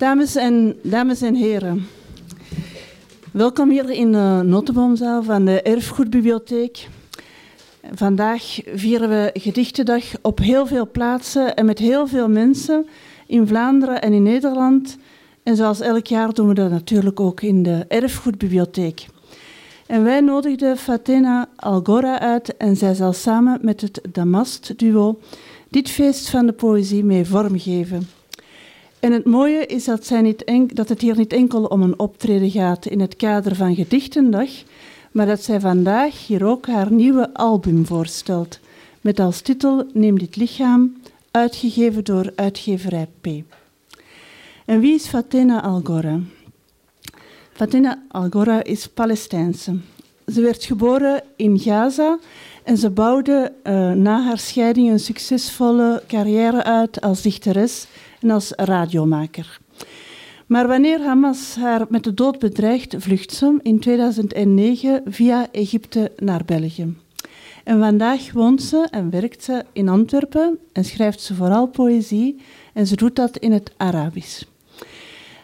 Dames en, dames en heren, welkom hier in de Notenboomzaal van de Erfgoedbibliotheek. Vandaag vieren we Gedichtendag op heel veel plaatsen en met heel veel mensen in Vlaanderen en in Nederland. En zoals elk jaar doen we dat natuurlijk ook in de Erfgoedbibliotheek. En wij nodigden Fatena Algora uit en zij zal samen met het Damast-duo dit feest van de poëzie mee vormgeven. En het mooie is dat, zij niet dat het hier niet enkel om een optreden gaat in het kader van Gedichtendag, maar dat zij vandaag hier ook haar nieuwe album voorstelt, met als titel Neem dit lichaam, uitgegeven door uitgeverij P. En wie is Fatena Algora? Fatena Algora is Palestijnse. Ze werd geboren in Gaza en ze bouwde uh, na haar scheiding een succesvolle carrière uit als dichteres en als radiomaker. Maar wanneer Hamas haar met de dood bedreigt, vlucht ze in 2009 via Egypte naar België. En vandaag woont ze en werkt ze in Antwerpen en schrijft ze vooral poëzie en ze doet dat in het Arabisch.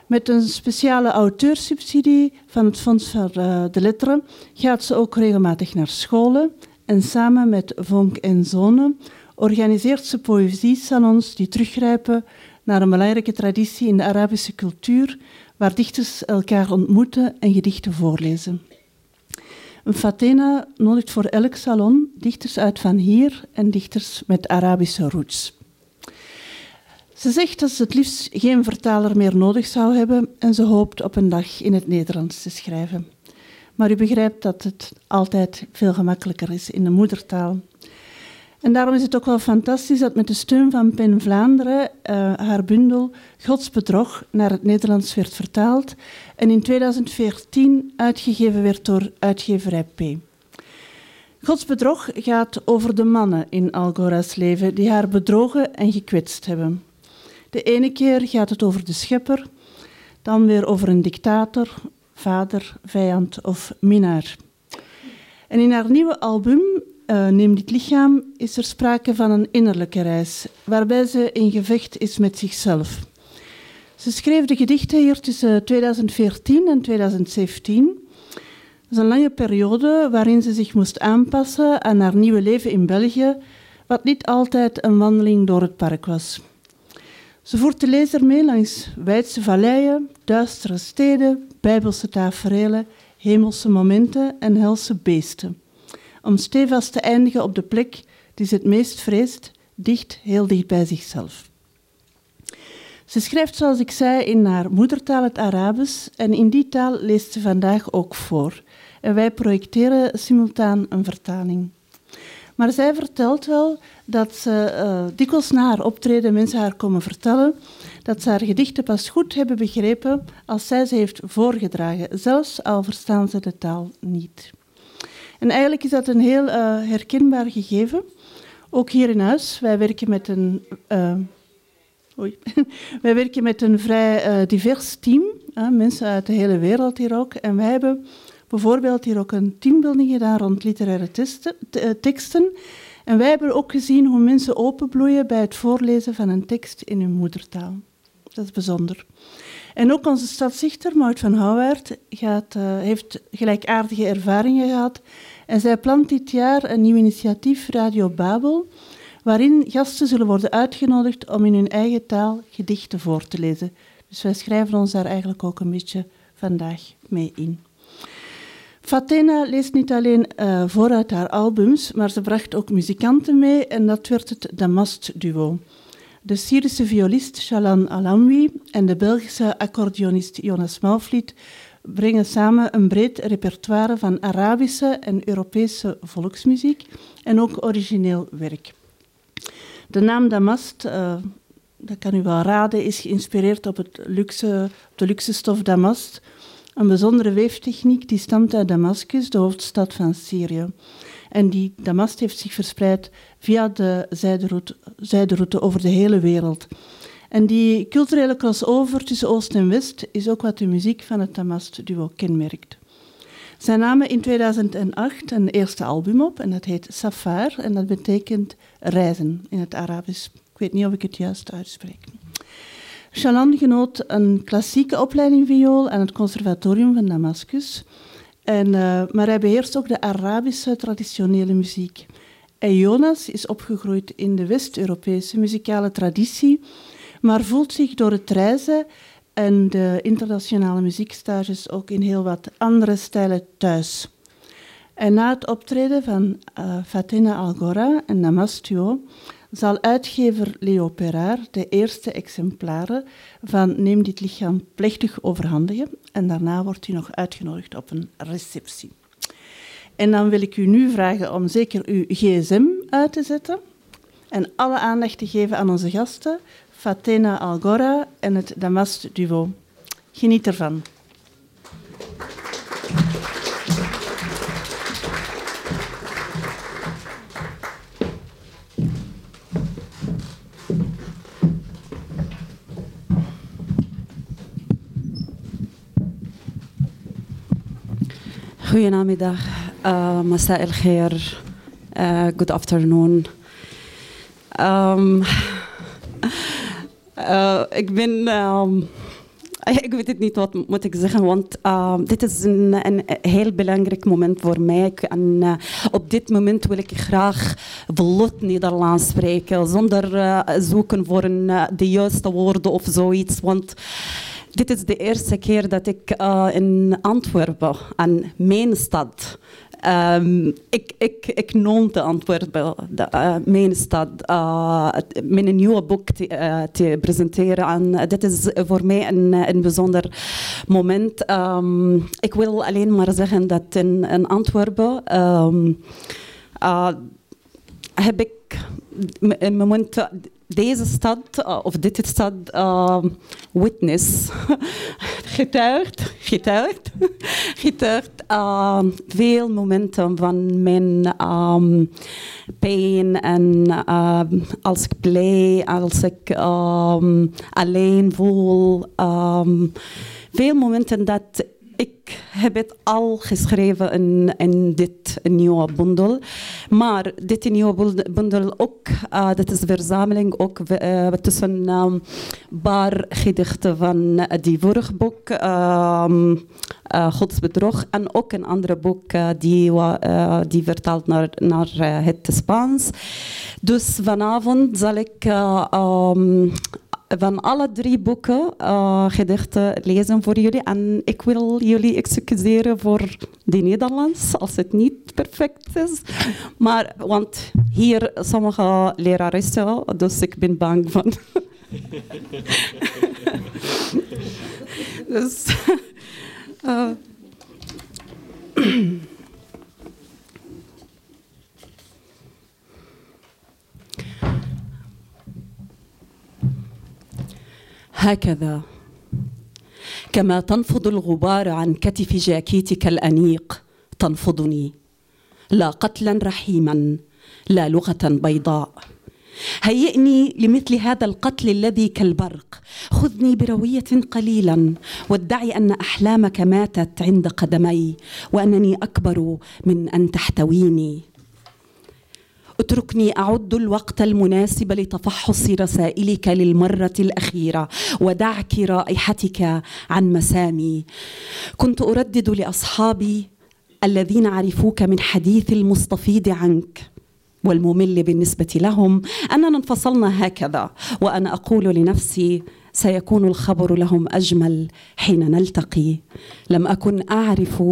Met een speciale auteursubsidie van het Fonds voor eh, de Letteren gaat ze ook regelmatig naar scholen en samen met Vonk en Zonen organiseert ze poëziesalons die teruggrijpen naar een belangrijke traditie in de Arabische cultuur, waar dichters elkaar ontmoeten en gedichten voorlezen. Een Fatena nodigt voor elk salon dichters uit van hier en dichters met Arabische roots. Ze zegt dat ze het liefst geen vertaler meer nodig zou hebben en ze hoopt op een dag in het Nederlands te schrijven. Maar u begrijpt dat het altijd veel gemakkelijker is in de moedertaal. En daarom is het ook wel fantastisch dat met de steun van PEN Vlaanderen uh, haar bundel Godsbedrog naar het Nederlands werd vertaald en in 2014 uitgegeven werd door uitgeverij P. Godsbedrog gaat over de mannen in Algora's leven die haar bedrogen en gekwetst hebben. De ene keer gaat het over de schepper, dan weer over een dictator, vader, vijand of minnaar. En in haar nieuwe album uh, Neem dit lichaam is er sprake van een innerlijke reis, waarbij ze in gevecht is met zichzelf. Ze schreef de gedichten hier tussen 2014 en 2017. Dat is een lange periode waarin ze zich moest aanpassen aan haar nieuwe leven in België, wat niet altijd een wandeling door het park was. Ze voert de lezer mee langs wijdse valleien, duistere steden, bijbelse taferelen, hemelse momenten en helse beesten om stevast te eindigen op de plek die ze het meest vreest, dicht, heel dicht bij zichzelf. Ze schrijft, zoals ik zei, in haar moedertaal het Arabisch en in die taal leest ze vandaag ook voor. En wij projecteren simultaan een vertaling. Maar zij vertelt wel dat ze uh, dikwijls na haar optreden mensen haar komen vertellen dat ze haar gedichten pas goed hebben begrepen als zij ze heeft voorgedragen, zelfs al verstaan ze de taal niet. En eigenlijk is dat een heel uh, herkenbaar gegeven. Ook hier in huis. Wij werken met een, uh, oei. wij werken met een vrij uh, divers team. mensen uit de hele wereld hier ook. En wij hebben bijvoorbeeld hier ook een teambuilding gedaan rond literaire teksten. En wij hebben ook gezien hoe mensen openbloeien bij het voorlezen van een tekst in hun moedertaal. Dat is bijzonder. En ook onze stadsdichter, Maud van Houwaert, gaat, uh, heeft gelijkaardige ervaringen gehad. En zij plant dit jaar een nieuw initiatief, Radio Babel, waarin gasten zullen worden uitgenodigd om in hun eigen taal gedichten voor te lezen. Dus wij schrijven ons daar eigenlijk ook een beetje vandaag mee in. Fatena leest niet alleen uh, vooruit haar albums, maar ze bracht ook muzikanten mee en dat werd het Damast-duo de Syrische violist Shalan Alamwi en de Belgische accordeonist Jonas Malvliet brengen samen een breed repertoire van Arabische en Europese volksmuziek en ook origineel werk. De naam Damast, uh, dat kan u wel raden, is geïnspireerd op, het luxe, op de luxe stof damast, een bijzondere weeftechniek die stamt uit Damascus, de hoofdstad van Syrië. En die damast heeft zich verspreid via de zijderoute, zijderoute over de hele wereld. En die culturele crossover tussen Oost en West is ook wat de muziek van het Damast-duo kenmerkt. Zij namen in 2008 een eerste album op en dat heet Safar en dat betekent reizen in het Arabisch. Ik weet niet of ik het juist uitspreek. Chaland genoot een klassieke opleiding viool aan het conservatorium van Damascus. En, uh, maar hij beheerst ook de Arabische traditionele muziek. En Jonas is opgegroeid in de West-Europese muzikale traditie, maar voelt zich door het reizen en de internationale muziekstages ook in heel wat andere stijlen thuis. En na het optreden van uh, Fatina Algora en Namastuo zal uitgever Leo Perard de eerste exemplaren van Neem dit lichaam plechtig overhandigen. En daarna wordt u nog uitgenodigd op een receptie. En dan wil ik u nu vragen om zeker uw gsm uit te zetten en alle aandacht te geven aan onze gasten, Fatena Algora en het Damast Duo. Geniet ervan. Goedenamiddag, eh, uh, el eh, good afternoon. Ehm, eh, ik ben, ehm, ik weet het niet wat moet ik zeggen, want ehm, dit is een, een, heel belangrijk moment voor mij. En op dit moment wil ik graag vlot Nederlands spreken, zonder zoeken voor een, de juiste woorden of zoiets. Want dit is de eerste keer dat ik uh, in Antwerpen, aan mijn stad, um, ik, ik, ik Antwerpen, de, uh, mijn stad, met een nieuwe boek te, te, presenteren. En dit is voor mij een, een bijzonder moment. Um, ik wil alleen maar zeggen dat in, in Antwerpen um, heb ik een moment deze stad, uh, of dit stad, uh, witness, getuigd, getuigd, getuigd uh, veel momenten van mijn um, pijn en als ik blij, als ik um, alleen voel. Um, veel momenten dat ik heb het al geschreven in, dit nieuwe bundel. Maar dit nieuwe bundel ook, uh, dat is een verzameling ook uh, tussen um, paar gedichten van die vorige boek, uh, Godsbedrog, en ook een andere boek die, die vertaalt naar, naar het Spaans. Dus vanavond zal ik um, van alle drie boeken uh, gedichten lezen voor jullie. En ik wil jullie excuseren voor de Nederlands, als het niet perfect is. Maar, want hier sommige leraressen, dus ik ben bang van. dus... Uh, هكذا. كما تنفض الغبار عن كتف جاكيتك الأنيق تنفضني. لا قتلا رحيما لا لغة بيضاء. هيئني لمثل هذا القتل الذي كالبرق. خذني بروية قليلا وادعي أن أحلامك ماتت عند قدمي وأنني أكبر من أن تحتويني. اتركني أعد الوقت المناسب لتفحص رسائلك للمرة الأخيرة ودعك رائحتك عن مسامي. كنت أردد لأصحابي الذين عرفوك من حديث المستفيض عنك والممل بالنسبة لهم أننا انفصلنا هكذا وأنا أقول لنفسي سيكون الخبر لهم أجمل حين نلتقي. لم أكن أعرف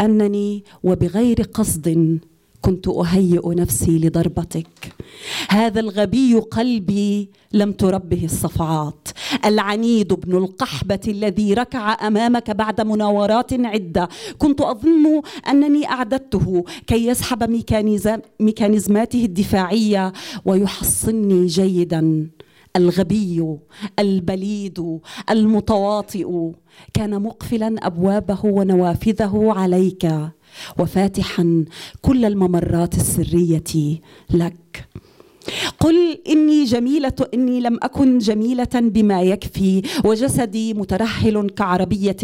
أنني وبغير قصد كنت أهيئ نفسي لضربتك. هذا الغبي قلبي لم تربه الصفعات. العنيد ابن القحبة الذي ركع أمامك بعد مناورات عدة. كنت أظن أنني أعددته كي يسحب ميكانيزماته الدفاعية ويحصني جيدا. الغبي البليد المتواطئ كان مقفلا أبوابه ونوافذه عليك. وفاتحا كل الممرات السرية لك. قل إني جميلة إني لم أكن جميلة بما يكفي وجسدي مترهل كعربية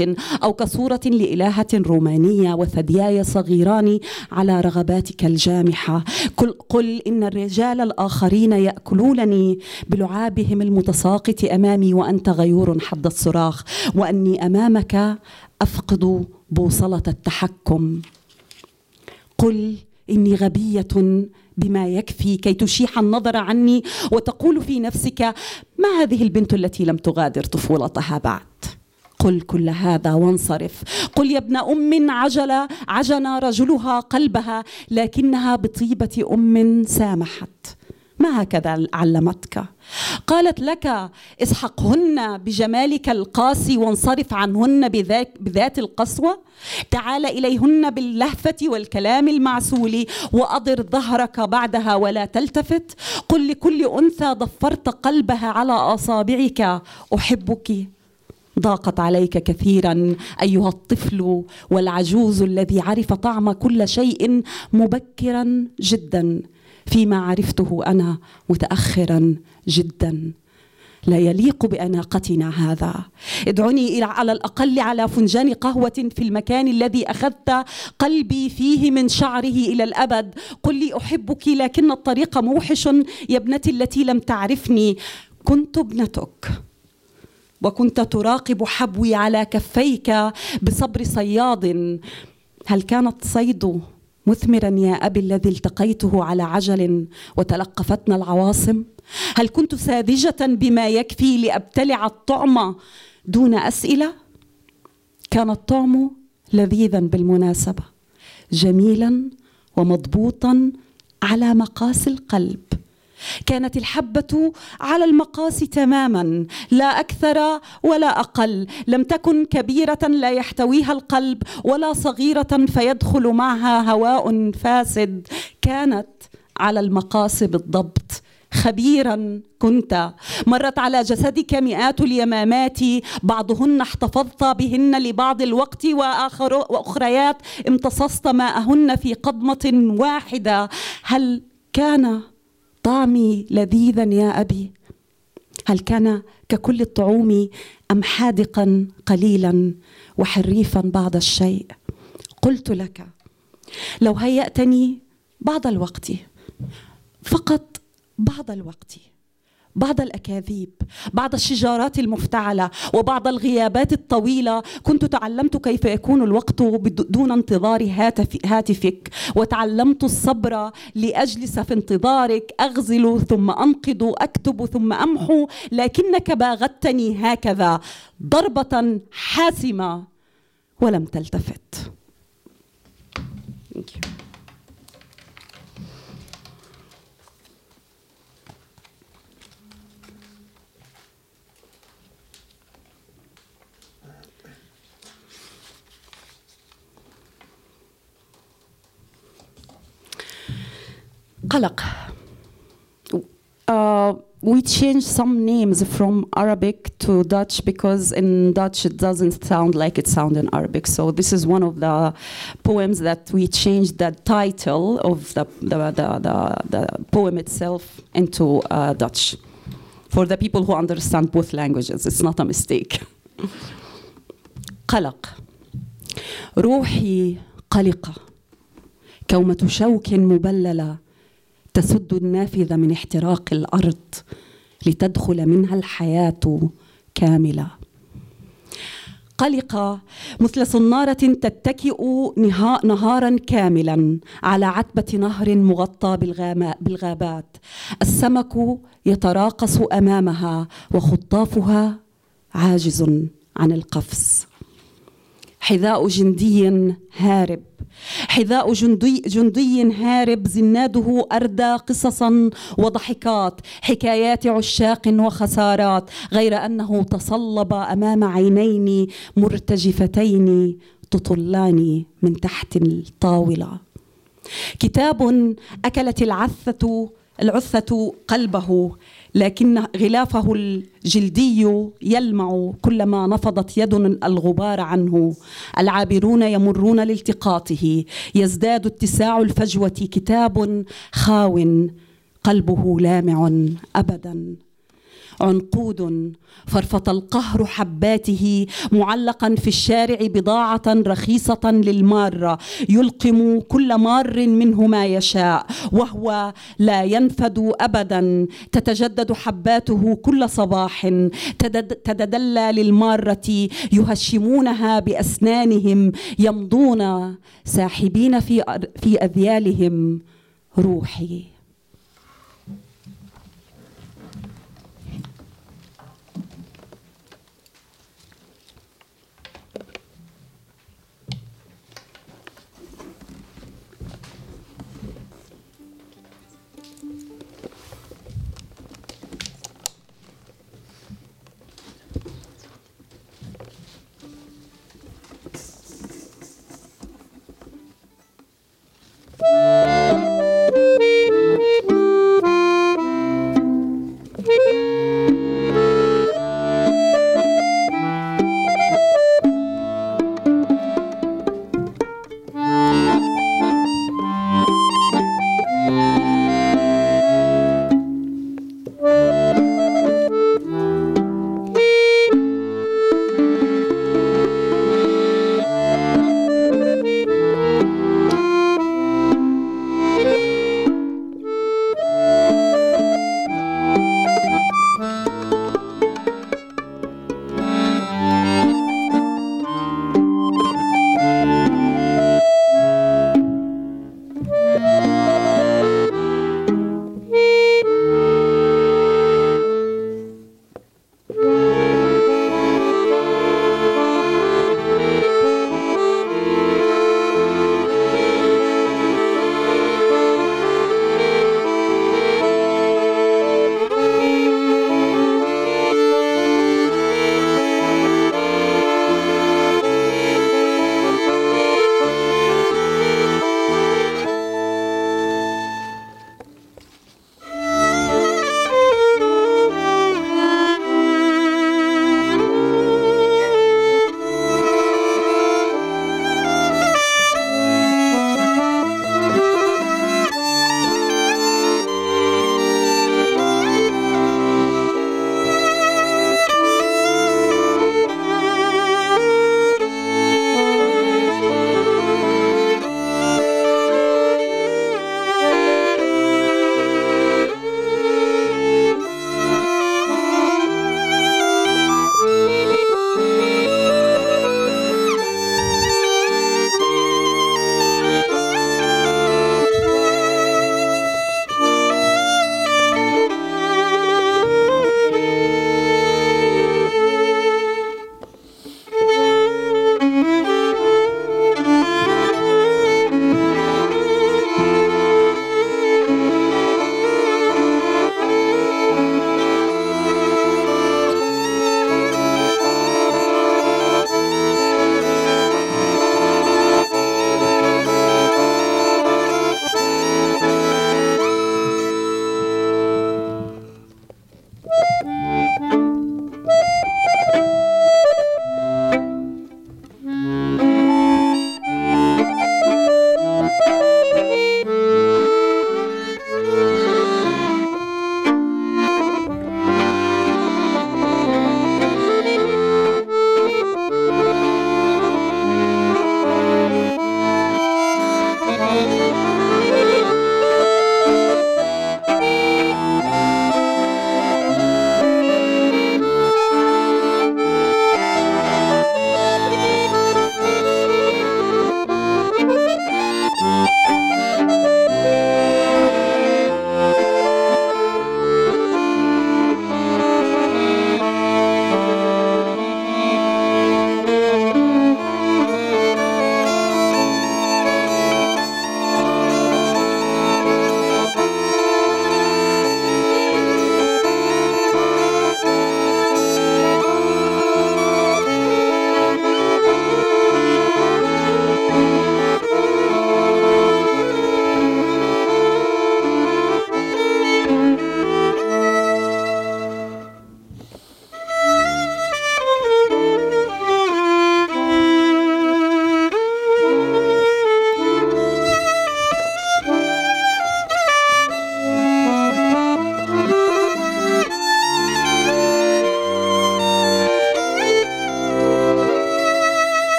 أو كصورة لإلهة رومانية وثدياي صغيران على رغباتك الجامحة. قل, قل إن الرجال الآخرين يأكلونني بلعابهم المتساقط أمامي وأنت غيور حد الصراخ وأني أمامك أفقد بوصلة التحكم. قل إني غبية بما يكفي كي تشيح النظر عني وتقول في نفسك ما هذه البنت التي لم تغادر طفولتها بعد؟ قل كل هذا وانصرف. قل يا ابن أم عجل عجن رجلها قلبها لكنها بطيبة أم سامحت. ما هكذا علمتك؟ قالت لك اسحقهن بجمالك القاسي وانصرف عنهن بذات, بذات القسوة. تعال إليهن باللهفة والكلام المعسول وأضر ظهرك بعدها ولا تلتفت. قل لكل أنثى ضفرت قلبها على أصابعك. أحبك. ضاقت عليك كثيرا أيها الطفل والعجوز الذي عرف طعم كل شيء مبكرا جدا. فيما عرفته أنا متاخرا جدا. لا يليق بأناقتنا هذا. ادعني إلى على الأقل على فنجان قهوة في المكان الذي أخذت قلبي فيه من شعره إلى الأبد. قل لي أحبك لكن الطريق موحش يا ابنتي التي لم تعرفني. كنت ابنتك وكنت تراقب حبوي على كفيك بصبر صياد. هل كانت صيد مثمرا يا أبي الذي التقيته على عجل وتلقفتنا العواصم؟ هل كنت ساذجة بما يكفي لأبتلع الطعم دون أسئلة؟ كان الطعم لذيذا بالمناسبة جميلا ومضبوطا على مقاس القلب. كانت الحبة على المقاس تماما لا أكثر ولا أقل. لم تكن كبيرة لا يحتويها القلب ولا صغيرة فيدخل معها هواء فاسد. كانت على المقاس بالضبط. خبيرا كنت. مرت على جسدك مئات اليمامات. بعضهن احتفظت بهن لبعض الوقت وآخر وأخريات امتصصت ماءهن في قضمة واحدة. هل كان طعمي لذيذا يا أبي. هل كان ككل الطعوم أم حادقا قليلا وحريفا بعض الشيء؟ قلت لك لو هيأتني بعض الوقت فقط بعض الوقت. بعض الأكاذيب بعض الشجارات المفتعلة وبعض الغيابات الطويلة. كنت تعلمت كيف يكون الوقت دون انتظار هاتف هاتفك. وتعلمت الصبر لأجلس في انتظارك. أغزل ثم انقض أكتب ثم أمحو. لكنك باغتني هكذا ضربة حاسمة ولم تلتفت. Thank you. قلق uh, we changed some names from Arabic to Dutch because in Dutch it doesn't sound like it sounds in Arabic. So this is one of the poems that we changed the title of the, the, the, the, the poem itself into uh, Dutch. For the people who understand both languages, it's not a mistake. قلق روحي قلقة كومة شوك مبللة تسد النافذة من احتراق الأرض لتدخل منها الحياة كاملة. قلق مثل صنارة تتكئ نهارا كاملا على عتبة نهر مغطى بالغابات. السمك يتراقص أمامها وخطافها عاجز عن القفز. حذاء جندي هارب. حذاء جندي, جندي هارب زناده أردى قصصا وضحكات حكايات عشاق وخسارات غير أنه تصلب أمام عينين مرتجفتين تطلان من تحت الطاولة. كتاب أكلت العثة العثة قلبه لكن غلافه الجلدي يلمع كلما نفضت يد الغبار عنه. العابرون يمرون لالتقاطه. يزداد اتساع الفجوة كتاب خاو قلبه لامع ابدا. عنقود فرفط القهر حباته معلقا في الشارع بضاعة رخيصة للمارة يلقم كل مار منه ما يشاء وهو لا ينفد أبدا تتجدد حباته كل صباح تتدلى للمارة يهشمونها بأسنانهم يمضون ساحبين في أذيالهم روحي.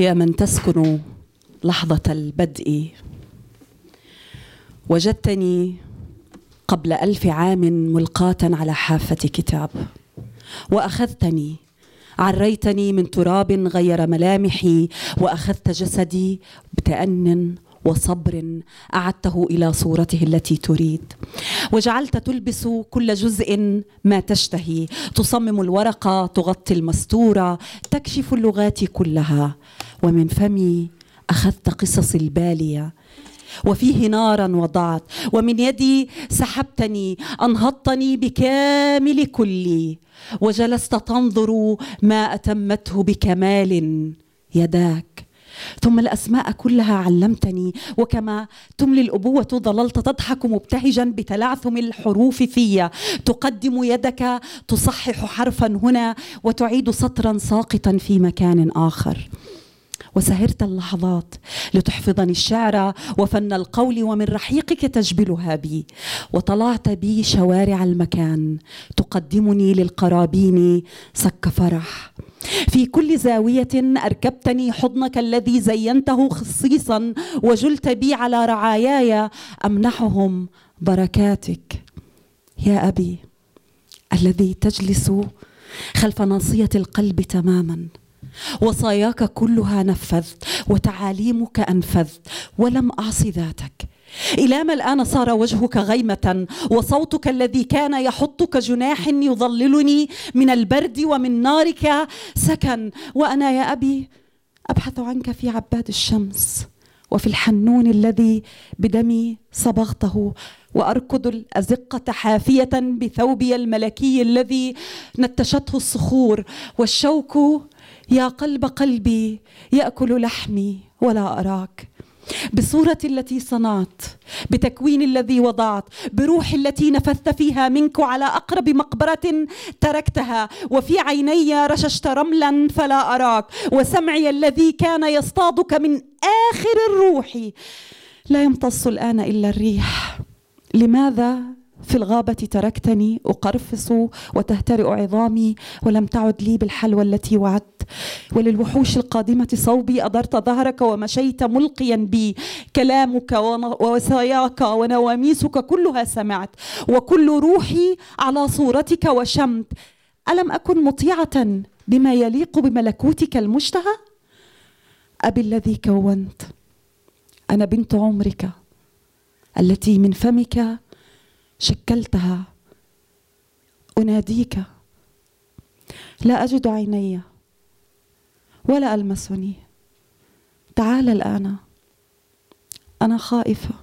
يا من تسكن لحظة البدء. وجدتني قبل ألف عام ملقاة على حافة كتاب. وأخذتني عريتني من تراب غير ملامحي. وأخذت جسدي بتأن وصبر أعدته إلى صورته التي تريد. وجعلت تلبس كل جزء ما تشتهي. تصمم الورقه تغطي المستوره تكشف اللغات كلها. ومن فمي أخذت قصص البالية. وفيه نارا وضعت. ومن يدي سحبتني أنهضتني بكامل كلي. وجلست تنظر ما أتمته بكمال يداك. ثم الأسماء كلها علمتني. وكما تملي الأبوة ظللت تضحك مبتهجا بتلعثم الحروف في تقدم يدك تصحح حرفا هنا وتعيد سطرا ساقطا في مكان آخر. وسهرت اللحظات لتحفظني الشعر وفن القول ومن رحيقك تجبلها بي وطلعت بي شوارع المكان تقدمني للقرابين سك فرح. في كل زاوية أركبتني حضنك الذي زينته خصيصا وجلت بي على رعاياي أمنحهم بركاتك. يا أبي الذي تجلس خلف ناصية القلب تماما وصاياك كلها نفذت وتعاليمك أنفذت ولم أعص ذاتك. إلى ما الآن صار وجهك غيمة وصوتك الذي كان يحطك جناح يظللني من البرد ومن نارك سكن. وأنا يا أبي أبحث عنك في عباد الشمس وفي الحنون الذي بدمي صبغته وأركض الأزقة حافية بثوبي الملكي الذي نتشته الصخور. والشوك يا قلب قلبي يأكل لحمي ولا أراك. بالصورة التي صنعت بتكوين الذي وضعت بروح التي نفثت فيها منك على أقرب مقبرة تركتها. وفي عيني رششت رملا فلا أراك. وسمعي الذي كان يصطادك من آخر الروح. لا يمتص الآن إلا الريح. لماذا في الغابة تركتني أقرفص وتهترئ عظامي ولم تعد لي بالحلوى التي وعدت. وللوحوش القادمة صوبي أدرت ظهرك ومشيت ملقيا بي. كلامك ووصاياك ونواميسك كلها سمعت. وكل روحي على صورتك وشمت. ألم أكن مطيعة بما يليق بملكوتك المشتهى؟ أبي الذي كونت. أنا بنت عمرك. التي من فمك شكلتها. أناديك. لا أجد عيني ولا ألمسني. تعال الآن. أنا خائفه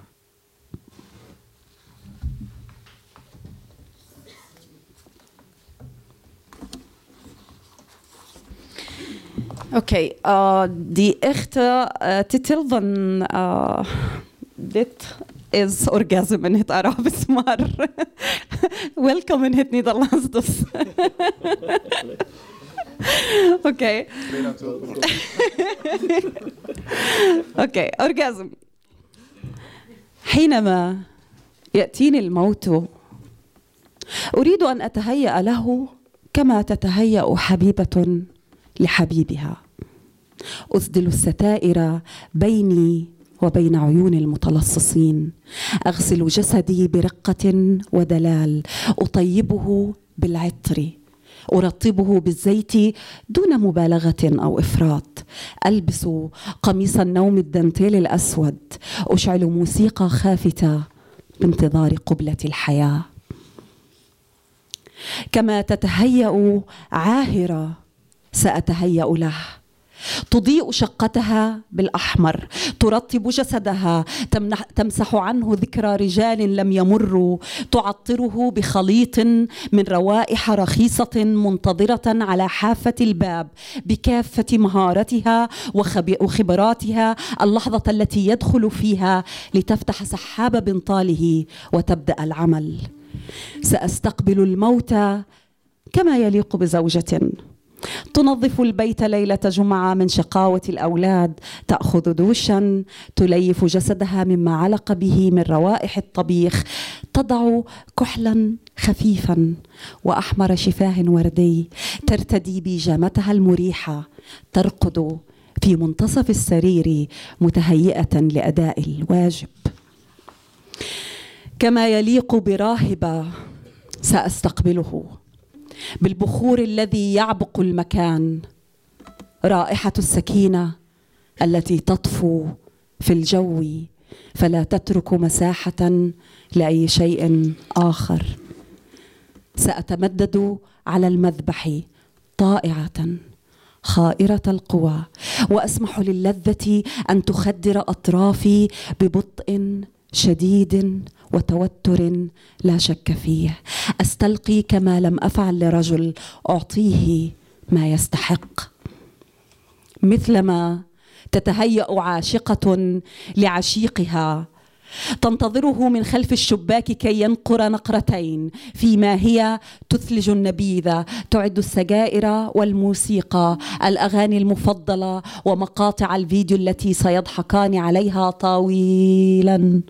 uh, titel van uh, dit is orgasm in het Arabisch, maar welkom in het Nederlands dus. Oké. Oké, orgasm. حينما يأتيني الموت أريد أن أتهيأ له كما تتهيأ حبيبة لحبيبها أسدل الستائر بيني وبين عيون المتلصصين. أغسل جسدي برقة ودلال. أطيبه بالعطر. أرطبه بالزيت دون مبالغة أو إفراط. ألبس قميص النوم الدانتيل الأسود. أشعل موسيقى خافتة بانتظار قبلة الحياة. كما تتهيأ عاهرة سأتهيأ له. تضيء شقتها بالأحمر ترطب جسدها تمسح عنه ذكرى رجال لم يمروا تعطره بخليط من روائح رخيصة منتظرة على حافة الباب بكافة مهارتها وخبراتها اللحظة التي يدخل فيها لتفتح سحاب بنطاله وتبدأ العمل. سأستقبل الموت كما يليق بزوجة. تنظف البيت ليلة جمعة من شقاوة الأولاد تأخذ دوشا تليف جسدها مما علق به من روائح الطبيخ تضع كحلا خفيفا وأحمر شفاه وردي ترتدي بيجامتها المريحة ترقد في منتصف السرير متهيئة لأداء الواجب. كما يليق براهبة سأستقبله. بالبخور الذي يعبق المكان رائحة السكينة التي تطفو في الجو فلا تترك مساحة لأي شيء آخر. سأتمدد على المذبح طائعة خائرة القوى وأسمح للذة أن تخدر أطرافي ببطء شديد وتوتر لا شك فيه. استلقي كما لم أفعل لرجل أعطيه ما يستحق. مثلما تتهيأ عاشقة لعشيقها تنتظره من خلف الشباك كي ينقر نقرتين فيما هي تثلج النبيذ تعد السجائر والموسيقى الأغاني المفضلة ومقاطع الفيديو التي سيضحكان عليها طويلا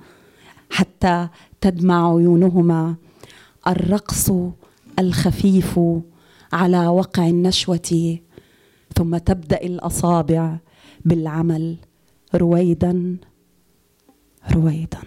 حتى تدمع عيونهما. الرقص الخفيف على وقع النشوة ثم تبدأ الأصابع بالعمل رويدا رويدا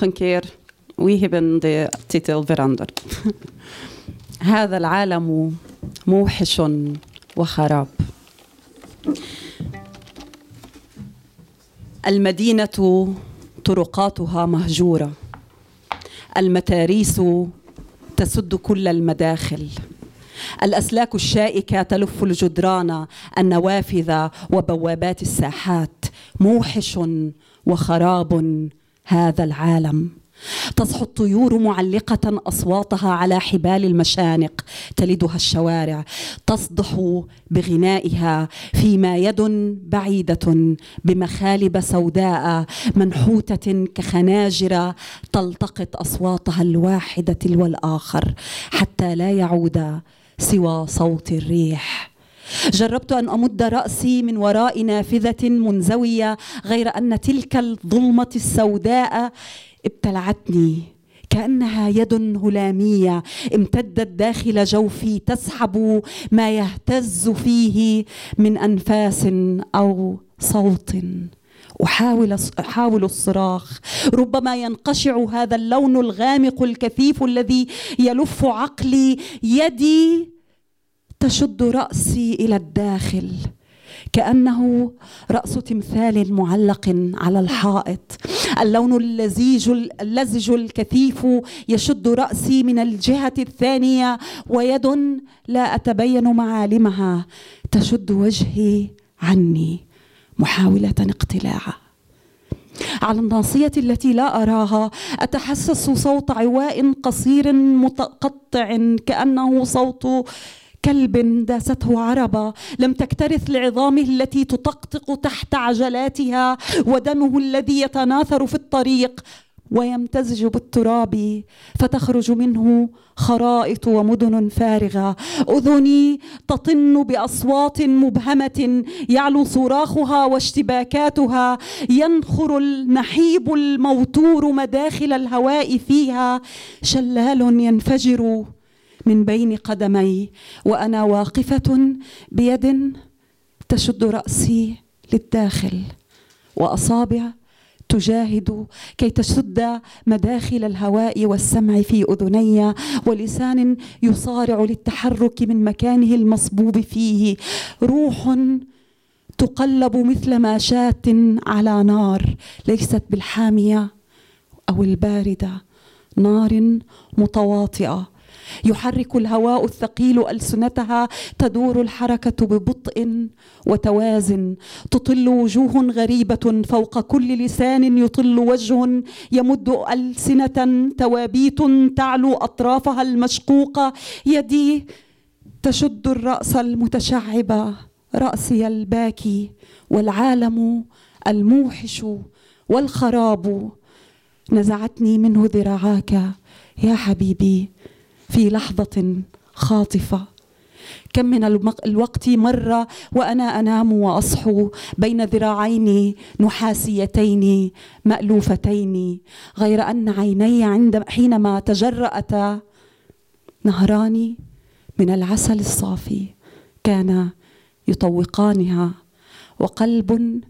Nog een keer. We hebben de titel veranderd. هذا العالم موحش وخراب. المدينة طرقاتها مهجورة. المتاريس تسد كل المداخل. الأسلاك الشائكة تلف الجدران النوافذ وبوابات الساحات موحش وخراب هذا العالم. تصحو الطيور معلقة أصواتها على حبال المشانق تلدها الشوارع. تصدح بغنائها فيما يد بعيدة بمخالب سوداء منحوتة كخناجر تلتقط أصواتها الواحدة تلو الآخر حتى لا يعود سوى صوت الريح. جربت أن أمد رأسي من وراء نافذة منزوية غير أن تلك الظلمة السوداء ابتلعتني. كأنها يد هلامية امتدت داخل جوفي تسحب ما يهتز فيه من أنفاس أو صوت. أحاول أحاول الصراخ. ربما ينقشع هذا اللون الغامق الكثيف الذي يلف عقلي يدي تشد رأسي إلى الداخل كأنه رأس تمثال معلق على الحائط. اللون اللزيج اللزج الكثيف يشد رأسي من الجهة الثانية ويد لا أتبين معالمها تشد وجهي عني محاولة اقتلاعه على الناصية التي لا أراها أتحسس صوت عواء قصير متقطع كأنه صوت كلب داسته عربة لم تكترث لعظامه التي تطقطق تحت عجلاتها ودمه الذي يتناثر في الطريق ويمتزج بالتراب فتخرج منه خرائط ومدن فارغة. أذني تطن بأصوات مبهمة يعلو صراخها واشتباكاتها. ينخر النحيب الموتور مداخل الهواء فيها. شلال ينفجر من بين قدمي وأنا واقفة بيد تشد رأسي للداخل وأصابع تجاهد كي تسد مداخل الهواء والسمع في أذني ولسان يصارع للتحرك من مكانه المصبوب فيه. روح تقلب مثل شات على نار ليست بالحامية أو الباردة. نار متواطئة. يحرك الهواء الثقيل ألسنتها تدور الحركة ببطء وتوازن. تطل وجوه غريبة فوق كل لسان يطل وجه يمد ألسنة. توابيت تعلو أطرافها المشقوقة يدي تشد الرأس المتشعب رأسي الباكي. والعالم الموحش والخراب نزعتني منه ذراعاك يا حبيبي. في لحظة خاطفة. كم من الوقت مر وأنا أنام وأصحو بين ذراعين نحاسيتين مألوفتين غير أن عيني عند حينما تجرأتا نهران من العسل الصافي كان يطوقانها وقلب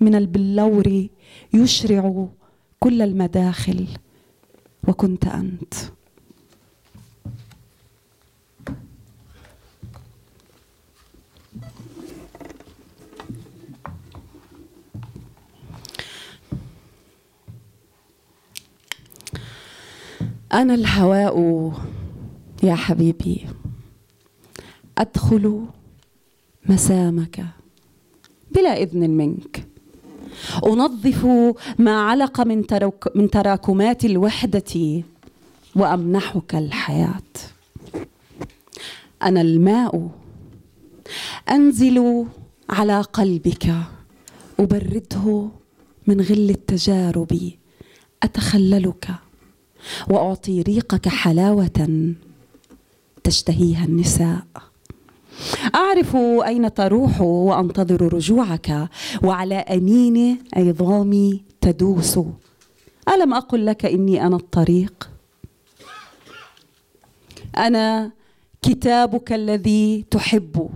من البلور يشرع كل المداخل وكنت أنت. أنا الهواء يا حبيبي. أدخل مسامك بلا إذن منك. أنظف ما علق من, تراك من تراكمات الوحدة وأمنحك الحياة. أنا الماء أنزل على قلبك. أبرده من غل التجارب. أتخللك. وأعطي ريقك حلاوة تشتهيها النساء. أعرف أين تروح وأنتظر رجوعك وعلى أنين عظامي تدوس. ألم أقل لك إني أنا الطريق؟ أنا كتابك الذي تحبه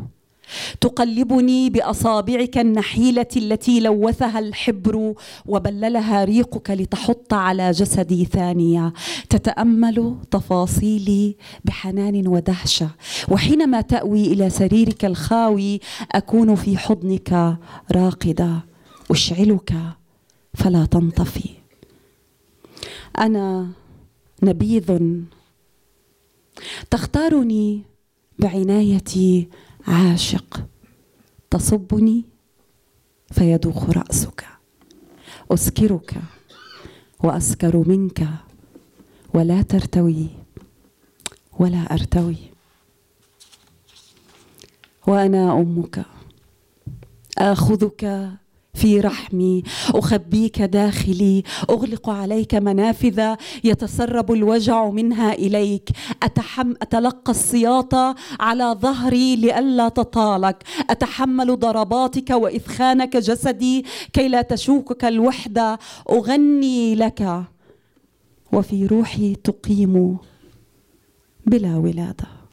تقلبني بأصابعك النحيلة التي لوثها الحبر وبللها ريقك لتحط على جسدي ثانية. تتأمل تفاصيلي بحنان ودهشة. وحينما تأوي إلى سريرك الخاوي أكون في حضنك راقدة. أشعلك فلا تنطفي. أنا نبيذ. تختارني بعنايتي عاشق تصبني فيدوخ رأسك. أسكرك وأسكر منك ولا ترتوي ولا أرتوي. وأنا أمك آخذك في رحمي. أخبيك داخلي أغلق عليك منافذ يتسرب الوجع منها إليك. أتحم أتلقى السياطه على ظهري لئلا تطالك. أتحمل ضرباتك وإثخانك جسدي كي لا تشوكك الوحده أغني لك وفي روحي تقيم بلا ولادة.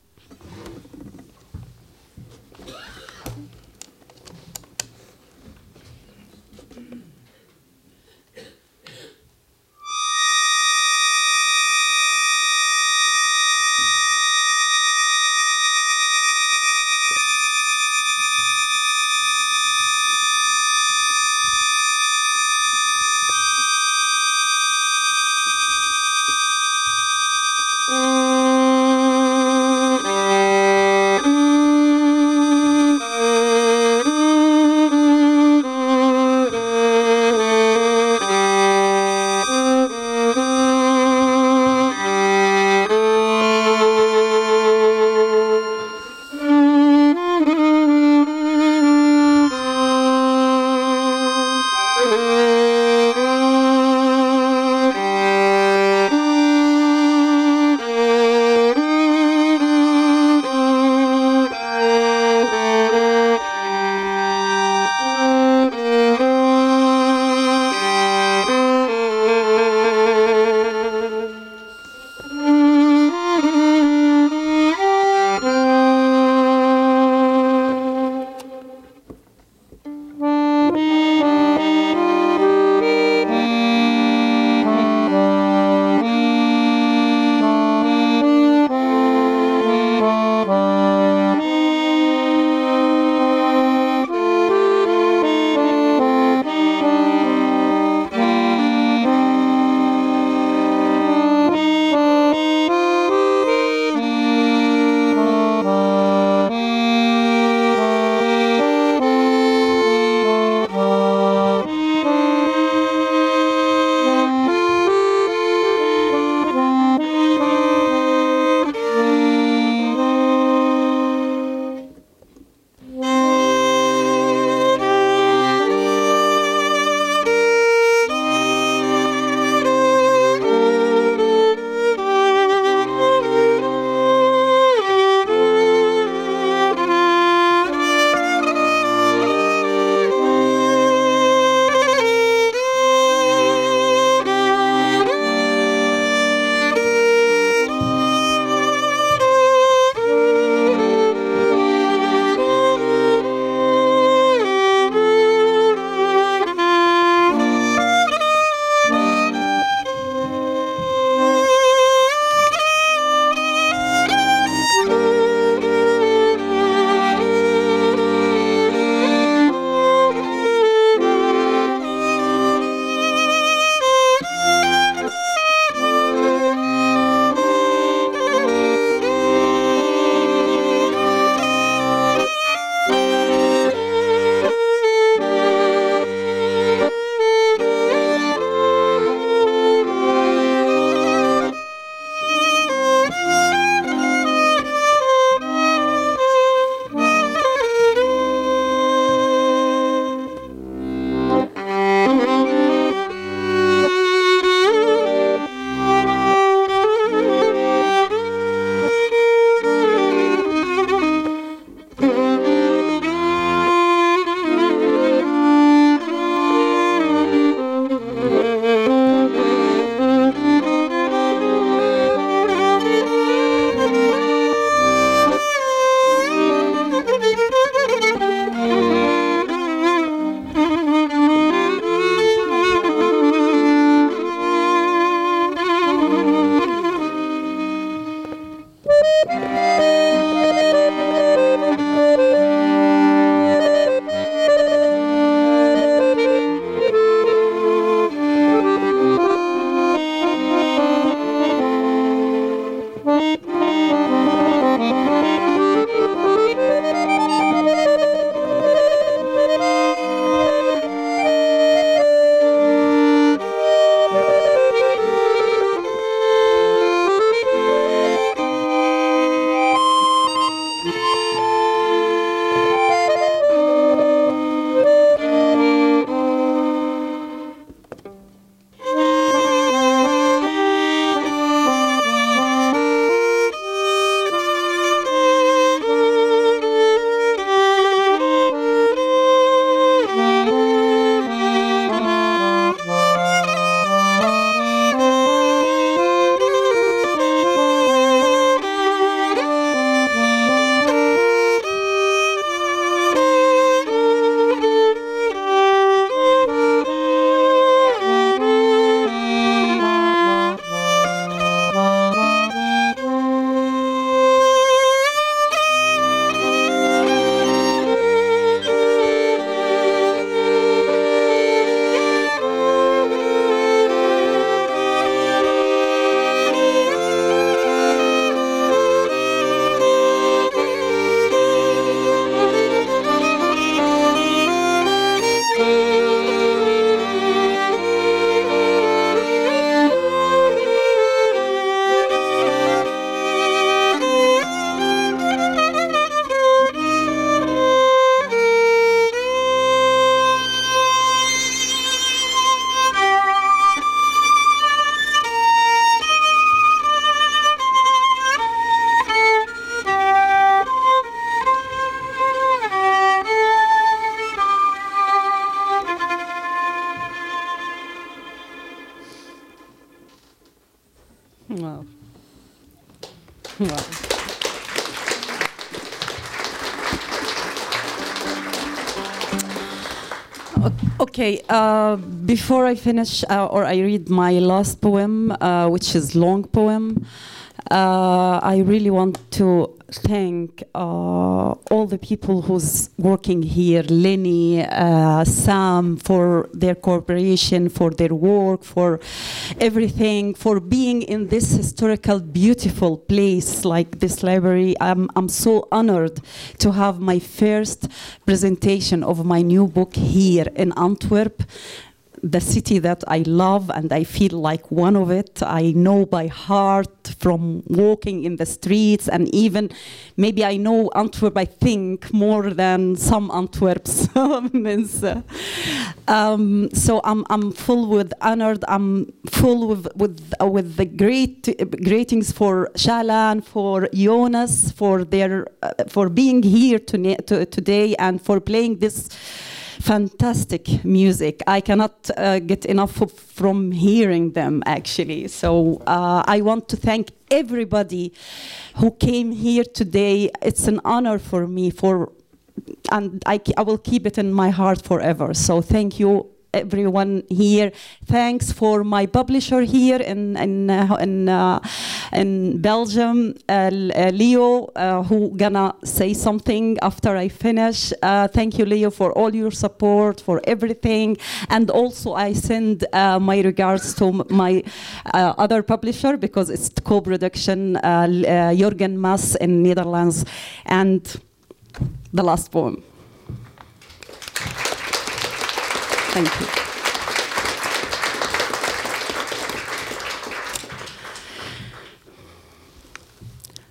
Okay, uh, before I finish uh, or I read my last poem, uh, which is long poem, uh, I really want to thank uh, all the people who's working here, Lenny, uh, Sam, for their cooperation, for their work, for everything, for being in this historical, beautiful place like this library. I'm, I'm so honored to have my first presentation of my new book here in Antwerp the city that I love and I feel like one of it. I know by heart from walking in the streets and even maybe I know Antwerp, I think, more than some Antwerps. um, so I'm, I'm full with honored, I'm full with, with, uh, with the great greetings for Shalan, for Jonas, for, their, uh, for being here to, to, today and for playing this fantastic music. I cannot uh, get enough of, from hearing them actually. So uh, I want to thank everybody who came here today. It's an honor for me for and I, I will keep it in my heart forever. So thank you everyone here. Thanks for my publisher here in in uh, in, uh, in Belgium, uh, uh Leo, uh, who gonna say something after I finish. Uh, thank you, Leo, for all your support, for everything, and also I send my regards to my other publisher because it's co-production, Jurgen Mas in Netherlands, and the last poem. Thank you.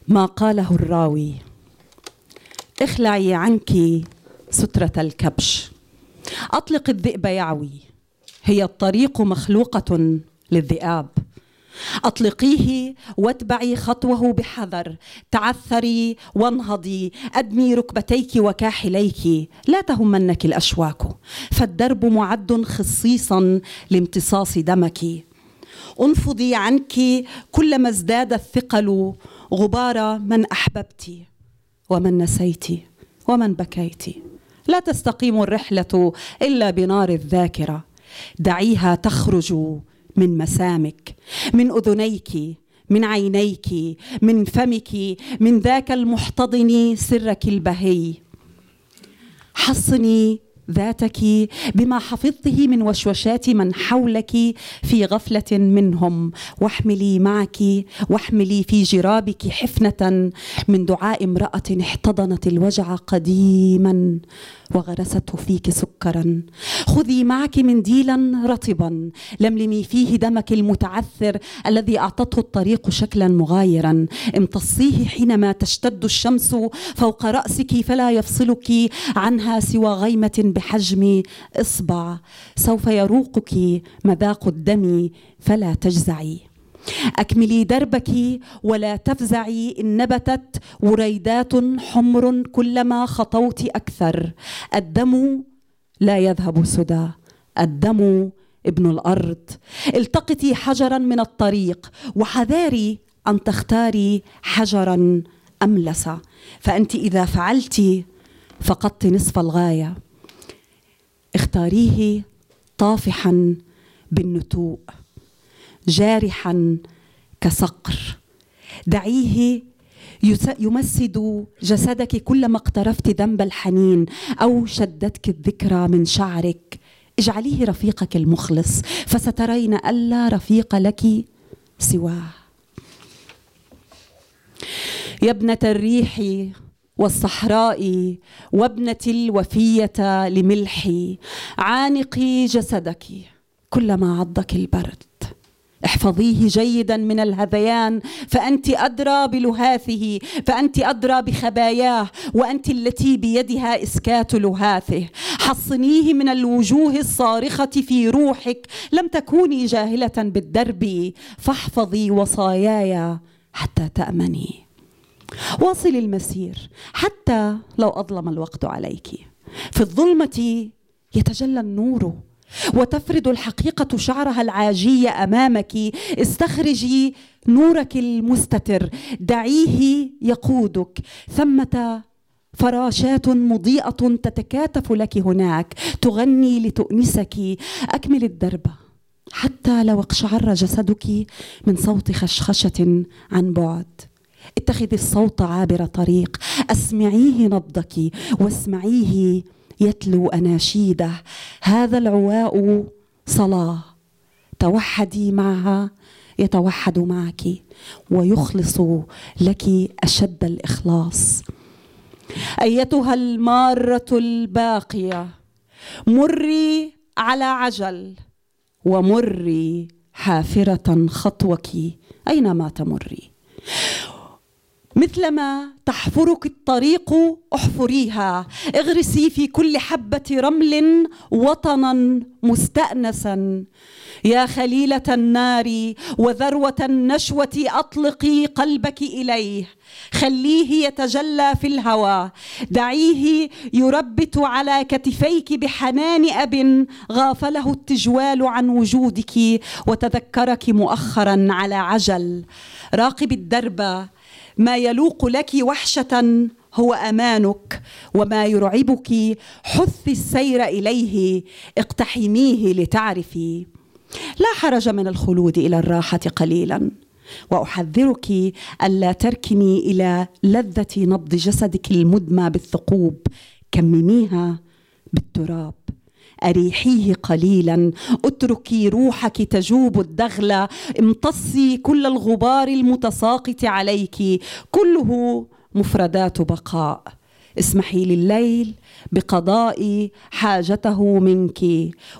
ما قاله الراوي. اخلعي عنك سترة الكبش. أطلق الذئب يعوي هي الطريق مخلوقة للذئاب. أطلقيه واتبعي خطوه بحذر. تعثري وانهضي. أدمي ركبتيك وكاحليك. لا تهمنك الأشواك. فالدرب معد خصيصا لامتصاص دمك. أنفضي عنك كلما ازداد الثقل. غبار من أحببت ومن نسيت ومن بكيت. لا تستقيم الرحلة إلا بنار الذاكرة. دعيها تخرج. من مسامك من أذنيك من عينيك من فمك من ذاك المحتضن سرك البهي. حصني ذاتك بما حفظته من وشوشات من حولك في غفلة منهم. واحملي معك واحملي في جرابك حفنة من دعاء امرأة احتضنت الوجع قديما وغرسته فيك سكرا. خذي معك منديلا رطبا لملمي فيه دمك المتعثر الذي أعطته الطريق شكلا مغايرا. امتصيه حينما تشتد الشمس فوق رأسك فلا يفصلك عنها سوى غيمة بحجم إصبع سوف يروقك مذاق الدم فلا تجزعي. أكملي دربك ولا تفزعي إن نبتت وريدات حمر كلما خطوت أكثر. الدم لا يذهب سدى الدم ابن الأرض. التقطي حجرا من الطريق وحذاري أن تختاري حجرا أملس. فأنت إذا فعلت فقدت نصف الغاية. اختاريه طافحا بالنتوء جارحا كصقر. دعيه يمسد جسدك كلما اقترفت ذنب الحنين أو شدتك الذكرى من شعرك. اجعليه رفيقك المخلص فسترين ألا رفيق لك سواه. يا ابنة الريح والصحراء وابنتي الوفية لملحي عانقي جسدك كلما عضك البرد. احفظيه جيدا من الهذيان فأنت أدرى بلهاثه فأنت أدرى بخباياه وأنت التي بيدها إسكات لهاثه. حصنيه من الوجوه الصارخة في روحك لم تكوني جاهلة بالدرب. فاحفظي وصاياي حتى تأمني. واصلي المسير حتى لو أظلم الوقت عليك. في الظلمة يتجلى النور وتفرد الحقيقة شعرها العاجي أمامك. استخرجي نورك المستتر دعيه يقودك. ثمة فراشات مضيئة تتكاتف لك هناك تغني لتؤنسك. أكمل الدرب حتى لو اقشعر جسدك من صوت خشخشة عن بعد. اتخذي الصوت عابر طريق. أسمعيه نبضك واسمعيه يتلو أناشيده. هذا العواء صلاة. توحدي معها يتوحد معك ويخلص لك أشد الإخلاص. أيتها المارة الباقية مري على عجل ومري حافرة خطوك أينما تمري. مثلما تحفرك الطريق احفريها. اغرسي في كل حبة رمل وطنا مستأنسا. يا خليلة النار وذروة النشوة أطلقي قلبك إليه. خليه يتجلى في الهوى. دعيه يربت على كتفيك بحنان أب غافله التجوال عن وجودك. وتذكرك مؤخرا على عجل. راقب الدرب ما يلوق لك وحشة هو أمانك وما يرعبك حثي السير إليه اقتحميه لتعرفي. لا حرج من الخلود إلى الراحة قليلا وأحذرك ألا تركني إلى لذة نبض جسدك المدمى بالثقوب كمميها بالتراب. أريحيه قليلا. اتركي روحك تجوب الدغل امتصي كل الغبار المتساقط عليك. كله مفردات بقاء. اسمحي لليل بقضاء حاجته منك.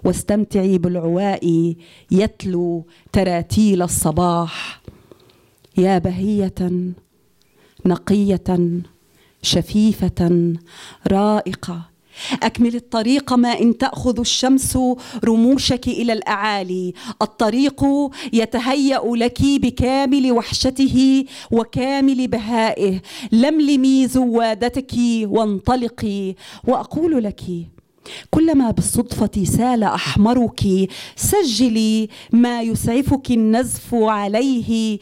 واستمتعي بالعواء يتلو تراتيل الصباح. يا بهية نقية شفيفة رائقة. أكمل الطريق ما إن تأخذ الشمس رموشك إلى الأعالي. الطريق يتهيأ لك بكامل وحشته وكامل بهائه. لملمي زوادتك وانطلقي. وأقول لك كلما بالصدفة سال أحمرك سجلي ما يسعفك النزف عليه.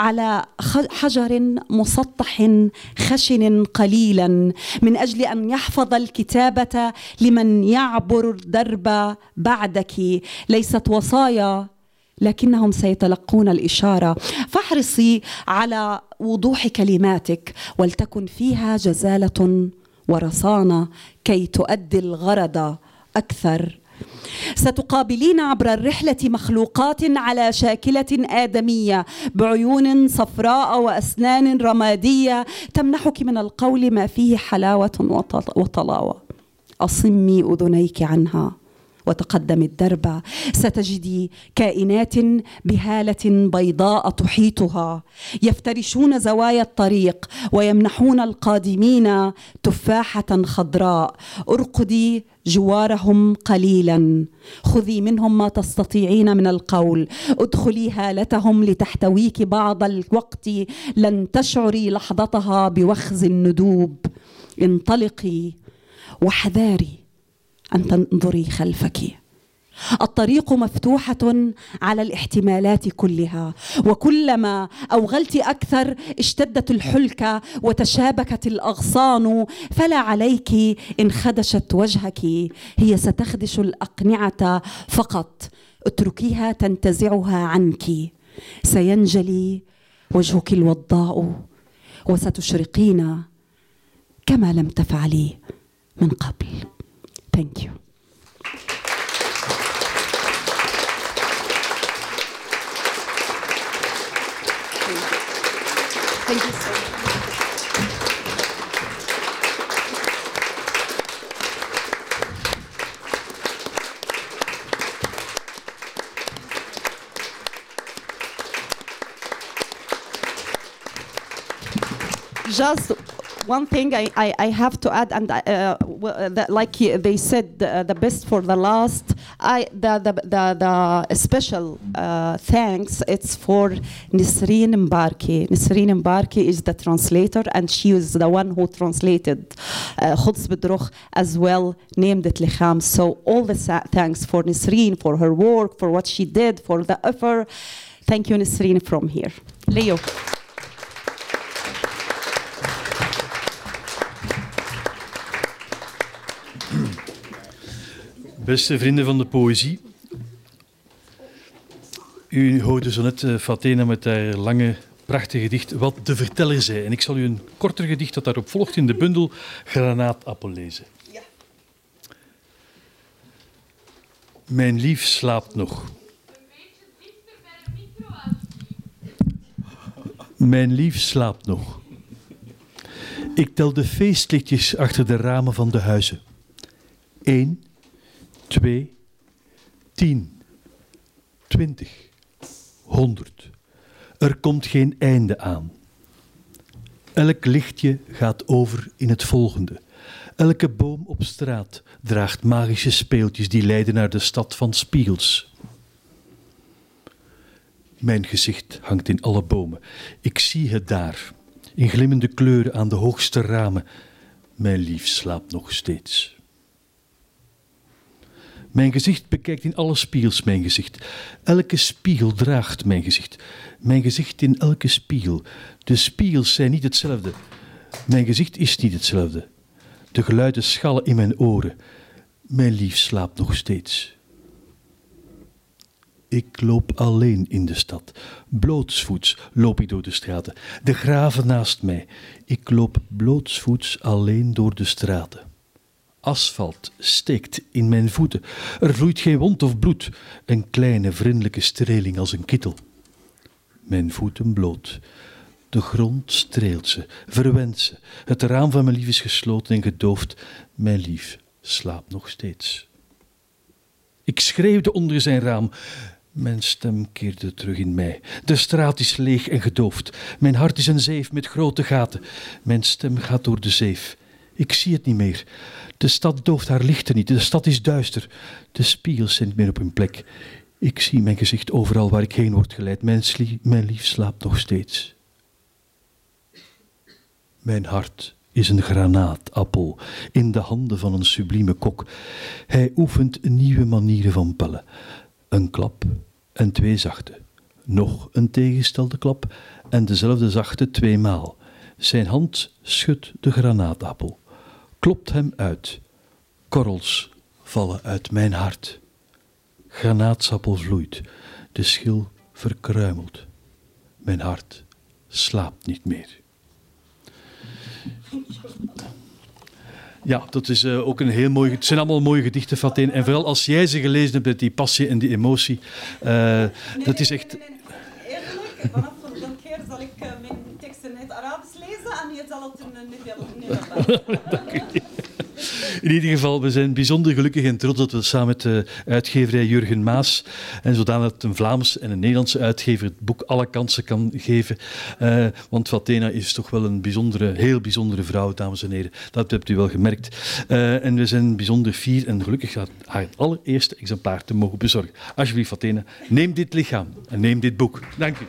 على حجر مسطح خشن قليلا. من أجل أن يحفظ الكتابة لمن يعبر الدرب بعدك. ليست وصايا لكنهم سيتلقون الإشارة. فاحرصي على وضوح كلماتك ولتكن فيها جزالة ورصانة كي تؤدي الغرض أكثر. ستقابلين عبر الرحلة مخلوقات على شاكلة آدمية بعيون صفراء وأسنان رمادية. تمنحك من القول ما فيه حلاوة وطلاوة. أصمي أذنيك عنها. وتقدم الدرب. ستجدي كائنات بهالة بيضاء تحيطها. يفترشون زوايا الطريق ويمنحون القادمين تفاحة خضراء. ارقدي جوارهم قليلا. خذي منهم ما تستطيعين من القول. ادخلي هالتهم لتحتويك بعض الوقت. لن تشعري لحظتها بوخز الندوب. انطلقي واحذاري. أن تنظري خلفك. الطريق مفتوحة على الاحتمالات كلها وكلما أوغلت أكثر اشتدت الحلكه وتشابكت الأغصان فلا عليك إن خدشت وجهك. هي ستخدش الأقنعة فقط اتركيها تنتزعها عنك. سينجلي وجهك الوضاء وستشرقين كما لم تفعلي من قبل. Thank you. Thank you so much. Just one thing I, I, I have to add, and uh, uh, like he, they said, the, the best for the last. I the the the, the special uh, thanks. It's for Nisreen Mbarki. Nisreen Mbarki is the translator, and she was the one who translated uh, Khuds as well, named it Licham. So all the thanks for Nisreen for her work, for what she did, for the effort. Thank you, Nisreen, from here. Leo. Beste vrienden van de poëzie. U hoorde zo net uh, Fatena met haar lange, prachtige gedicht Wat de verteller zei. En ik zal u een korter gedicht dat daarop volgt in de bundel Granaatappel lezen. Ja. Mijn lief slaapt nog. Mijn lief slaapt nog. Ik tel de feestlichtjes achter de ramen van de huizen. Eén, twee, tien, twintig, honderd. Er komt geen einde aan. Elk lichtje gaat over in het volgende. Elke boom op straat draagt magische speeltjes die leiden naar de stad van spiegels. Mijn gezicht hangt in alle bomen. Ik zie het daar, in glimmende kleuren aan de hoogste ramen. Mijn lief slaapt nog steeds. Mijn gezicht bekijkt in alle spiegels mijn gezicht. Elke spiegel draagt mijn gezicht. Mijn gezicht in elke spiegel. De spiegels zijn niet hetzelfde. Mijn gezicht is niet hetzelfde. De geluiden schallen in mijn oren. Mijn lief slaapt nog steeds. Ik loop alleen in de stad. Blootsvoets loop ik door de straten. De graven naast mij. Ik loop blootsvoets alleen door de straten. Asfalt steekt in mijn voeten. Er vloeit geen wond of bloed. Een kleine vriendelijke streling als een kittel. Mijn voeten bloot. De grond streelt ze, verwend ze. Het raam van mijn lief is gesloten en gedoofd. Mijn lief slaapt nog steeds. Ik schreeuwde onder zijn raam. Mijn stem keerde terug in mij. De straat is leeg en gedoofd. Mijn hart is een zeef met grote gaten. Mijn stem gaat door de zeef. Ik zie het niet meer. De stad dooft haar lichten niet. De stad is duister. De spiegels zijn niet meer op hun plek. Ik zie mijn gezicht overal waar ik heen word geleid. Mijn, mijn lief slaapt nog steeds. Mijn hart is een granaatappel in de handen van een sublieme kok. Hij oefent nieuwe manieren van pellen. Een klap en twee zachte. Nog een tegengestelde klap en dezelfde zachte tweemaal. Zijn hand schudt de granaatappel klopt hem uit. Korrels vallen uit mijn hart. Granaatsappel vloeit, de schil verkruimelt. Mijn hart slaapt niet meer. Ja, dat is uh, ook een heel mooi. Het zijn allemaal mooie gedichten, Fatine. En vooral als jij ze gelezen hebt met die passie en die emotie. Uh, dat is echt. Eerlijk, vanaf keer zal ik uh, mijn in ieder geval, we zijn bijzonder gelukkig en trots dat we samen met de uitgeverij Jurgen Maas en zodanig dat een Vlaams en een Nederlandse uitgever het boek alle kansen kan geven. Uh, want Fatena is toch wel een bijzondere, heel bijzondere vrouw, dames en heren. Dat hebt u wel gemerkt. Uh, en we zijn bijzonder fier en gelukkig haar het allereerste exemplaar te mogen bezorgen. Alsjeblieft, Fatena, neem dit lichaam en neem dit boek. Dank u.